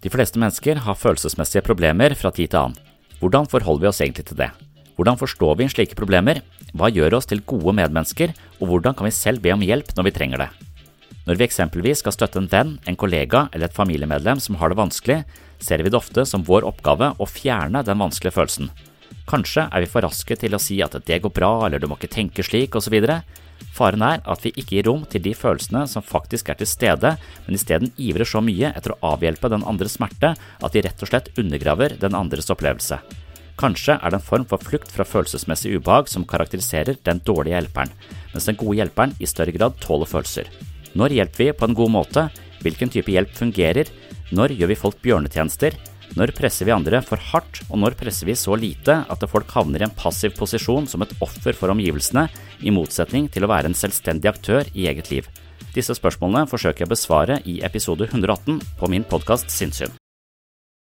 De fleste mennesker har følelsesmessige problemer fra tid til annen. Hvordan forholder vi oss egentlig til det? Hvordan forstår vi slike problemer? Hva gjør oss til gode medmennesker, og hvordan kan vi selv be om hjelp når vi trenger det? Når vi eksempelvis skal støtte en venn, en kollega eller et familiemedlem som har det vanskelig, ser vi det ofte som vår oppgave å fjerne den vanskelige følelsen. Kanskje er vi for raske til å si at det går bra, eller du må ikke tenke slik, osv., Faren er at vi ikke gir rom til de følelsene som faktisk er til stede, men isteden ivrer så mye etter å avhjelpe den andres smerte at de rett og slett undergraver den andres opplevelse. Kanskje er det en form for flukt fra følelsesmessig ubehag som karakteriserer den dårlige hjelperen, mens den gode hjelperen i større grad tåler følelser. Når hjelper vi på en god måte? Hvilken type hjelp fungerer? Når gjør vi folk bjørnetjenester? Når presser vi andre for hardt, og når presser vi så lite at folk havner i en passiv posisjon som et offer for omgivelsene, i motsetning til å være en selvstendig aktør i eget liv? Disse spørsmålene forsøker jeg å besvare i episode 118 på min podkast Sinnssyn.